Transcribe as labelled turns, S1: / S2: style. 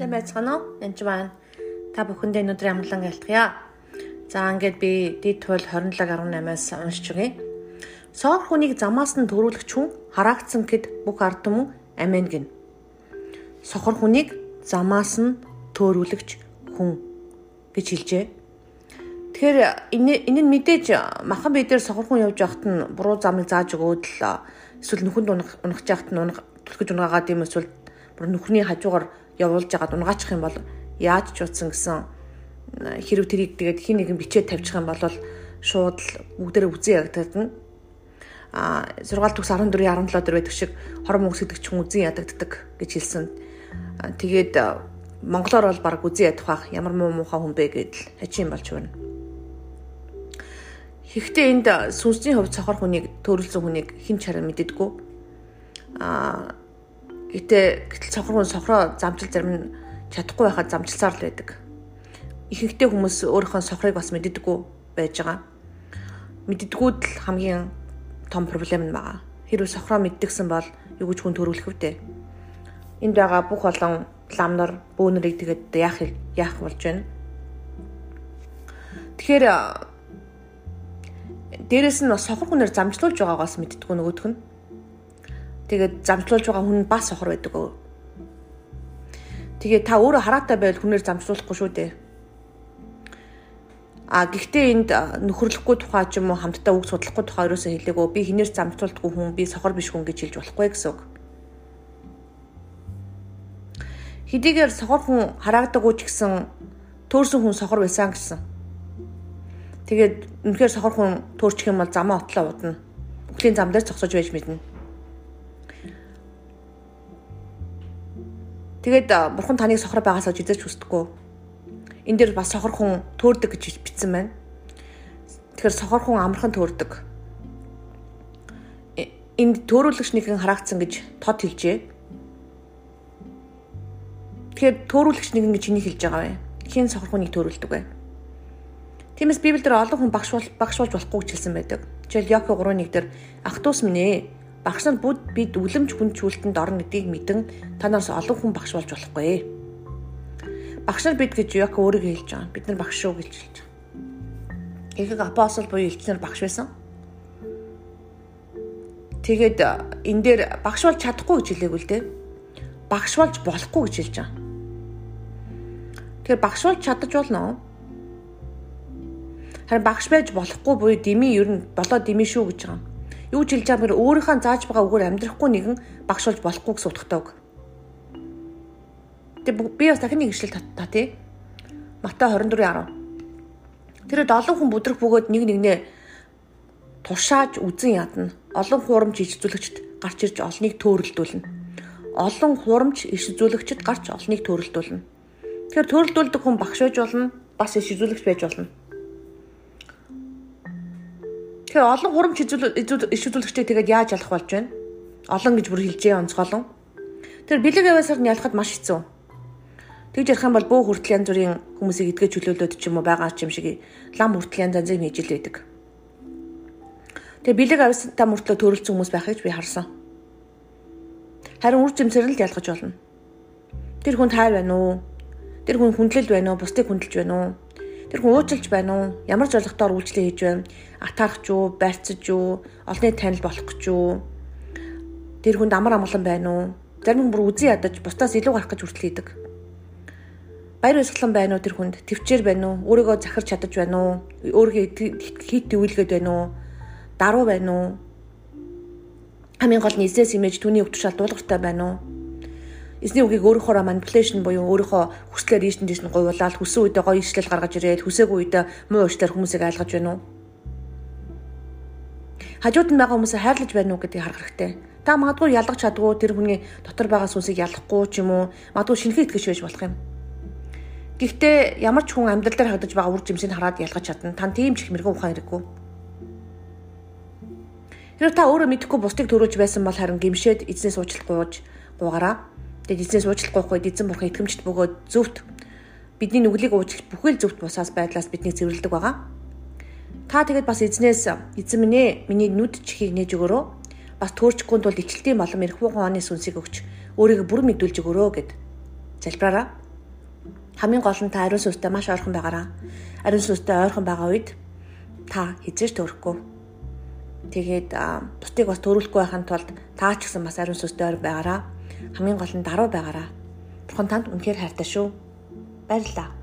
S1: сайн байцгаана уу? Энд маань та бүхэндээ өнөөдрийн амглан айлтгая. За ингээд би дид туйл 27.18-аас уншиж өгье. Соор хүнийг замаас нь төрүүлэгч хүн хараагдсан гэд бүх ард түмэн амен гин. Сохор хүнийг замаас нь төрүүлэгч хүн гэж хэлжээ. Тэгэхээр энэ энэ мэдээж махан бие дээр сохор хүн явж байхад нь буруу замыг зааж өгөөд л эсвэл нүхэнд унах унах жахт нь унах түлхэж унгаагаад юм эсвэл бүр нүхний хажуугаар явуулж байгаад унгаачих юм бол яаж ч утсан гэсэн хэрв тэрийг тэгээд хин нэгэн бичээд тавьчих юм бол шууд л бүгдээрээ үзэн ядагдана. А 6 төгс 14 17 дээр байдаг шиг хором мөнгө сэтгч хүн үзэн ядагддаг гэж хэлсэн. Тэгээд монголоор бол баг үзэн ядах бах ямар муу муухай хүн бэ гэдэл хачин болж байна. Гэхдээ энд сүнсний хувьд цохор хүнийг төрүүлсэн хүнийг хэн ч хараа мэддэггүй. А гэтээ гэтэл цохор хүн сохроо замчил зарим нь чадахгүй байхад замжилсаар л байдаг. Ихэнхдээ хүмүүс өөрийнхөө сохрыг бас мэддэггүй байж байгаа. Мэддэггүйд л хамгийн том проблем нь байгаа. Хэрвээ сохроо мэддэгсэн бол юу гэж хүн төрүүлэх вдэ. Энд байгаа бүх олон ламнар бөөнөрийг тэгээд яах яах болж байна. Тэгэхээр дээрэс нь бас сохор хүнээр замжлуулж байгаагаас мэддэггүй нөгөөх нь. Тэгээд замжлуулж байгаа хүн бас сохор байдаг. Тэгээ та өөрөө хараатай байвал хүнээр замжруулахгүй шүү дээ. А гэхдээ энд нөхөрлөхгүй тухай ч юм уу хамтдаа үг судлахгүй тухай ерөөсөө хэлээгөө би хинээр замжруулдаггүй хүн би сохор биш хүн гэж хэлж болохгүй гэсэн үг. Хэдийгээр сохор хүн хараагдаггүй ч гэсэн төөрсөн хүн сохор байсан гэсэн. Тэгээд үнэхээр сохор хүн төөрчих юм бол замаа отлоо удна. Бүхлийн зам дээр зогсож байж мэднэ. Тэгээд бурхан таныг сохор байгаасаа жизэж хүсдэггүй. Энд дээр бас сохор хүн төөрдөг гэж бичсэн байна. Тэгэхээр сохор хүн амархан төөрдөг. Э, энд төөрүүлэгч нэгэн хараагдсан гэж тод хэлжээ. Тэгэхээр төөрүүлэгч нэгэн гэж чиний хэлж байгаа вэ? Хэн сохор хүнийг төөрүүлдэг вэ? Тиймээс Библиэлд олон хүн багш багш болж болохгүй гэж хэлсэн байдаг. Жишээл Яко 3:1 дээр ах トゥ ус минь ээ Багш нар бүгд бид үлэмж хүнчүүлтэнд орно гэдгийг мэдэн танаас олон хүн багш болж болохгүй. Багш нар бид гэж яг өөрийгөө хэлж байгаа. Бид нар багш шүү гэж хэлж байгаа. Ихэнх апостол буюу элчнэр багш байсан. Тэгээд энэ дээр багш болж чадахгүй гэж хэлээгүй л дээ. Багш болж болохгүй гэж хэлж байгаа. Тэгэхээр багш болж чадаж болно. Харин багш байж болохгүй буюу дими ер нь болоо дими шүү гэж байгаа юу ч хэлж байгаа бэр өөрийнхөө зааж байгаа үгээр амьдрахгүй нэгэн багш болж болохгүй гэсэн утгатай үг. Тэгээ би бас дахин нэг ишлэл та тий. Матай 24:10. Тэр олон хүн бүдрэх бөгөөд нэг нэгнээ тушааж үзэн ядна. Олон хуурамч ичзүүлэгчд гарч ирж олныг төөрөлдүүлнэ. Олон хуурамч ичзүүлэгчд гарч олныг төөрөлдүүлнэ. Тэгэхээр төөрөлдүүлдэг хүн багш байж болно, бас ичзүүлэгч байж болно. Тэгэхээр олон хурамч иш үзүүлэгчтэй тэгээд яаж ялах болж байна? Олон гэж бүр хэлжээ онцгойлон. Тэр бэлэг яваасаар нь ялахад маш хэцүү. Тэгж ярих юм бол бөө хүртэл янз бүрийн хүмүүсийг эдгэж чөлөөлөд ч юм уу байгаа ч юм шиг лам хүртэл янз янзыг нээж л байдаг. Тэгээ бэлэг авьяастай мөртлөө төрөлцсөн хүмүүс байхыг би харсан. Харин үр жимсээр л ялгаж болно. Тэр хүн тайр байна уу? Тэр хүн хүндлэл байна уу? Бусдыг хүндэлж байна уу? Тэр хүн уучлж байна уу? Ямар зорилготоор үйлчлэл хийж байна? Атаарах ч юу, байрцаж юу, олонний танил болох гэж юу? Тэр хүнд амар амгалан байна уу? Зарим хүн бүр үзий ядаж бусдаас илүү гарах гэж хүртэл хийдэг. Баяр баясгалан байна уу тэр хүнд? Төвчээр байна уу? Өөрийгөө захирч чадаж байна уу? Өөрийгөө хит төвлгээд байна уу? Даруу байна уу? Хамгийн гол нь эзнээс имэж түүний өвтөр шалдуулгартай байна уу? Эзний үгийг өөрийнхөө manipulation буюу өөрийнхөө хүслээр ийш тийш нь говьлаад хүсэн үедээ гоё ишлэл гаргаж ирээд хүсээгүй үедээ муу уучлаар хүмүүсийг айлгаж байна уу? Хажууд нь байгаа хүмүүсээ хайрлаж байна уу гэдгийг харах хэрэгтэй. Та магадгүй ялгах чадгүй тэр хүний дотор байгаа сүнсийг ялахгүй ч юм уу магадгүй шинэхээ итгэж байж болох юм. Гэхдээ ямар ч хүн амьдрал дээр хагдаж байгаа үр жимсийг хараад ялгаж чадна. Тан тийм ч их мэрэгэн ухаан хэрэггүй. Хэрвээ та өөрөө мэдэхгүй бусдыг төрүүлж байсан бол харин гимшээд эзнээс уучлах гууж гуугараа Тэгээд эзнээс уучлахгүйхгүй эзэн бурхан итгэмжт бөгөөд зөвхт бидний нүглийг уужлах бүхэл зөвхт бусаас байдлаас биднийг цэвэрлдэг байгаа. Та тэгээд бас эзнээс эзэн минь ээ миний нүд чихийг нээж өгөөрөө бас төөрчгүй тул ичлэлтийн болом эрх хугацааны оны сүнсийг өгч өөрийгөө бүр мэдүүлж өгөөрөө гэд залбираараа. Хамгийн гол нь та ариун сүнстэй маш ойрхон байгаараа. Ариун сүнстэй ойрхон байгаа үед та хизээж төрөхгүй. Тэгээд тутыг бас төрүүлэхгүй байхын тулд таа ч гэсэн бас ариун сүстэй ойр байгаараа Хамгийн гол нь даруй байгаараа. Бурхан танд үнэхээр хайртай шүү. Баярлалаа.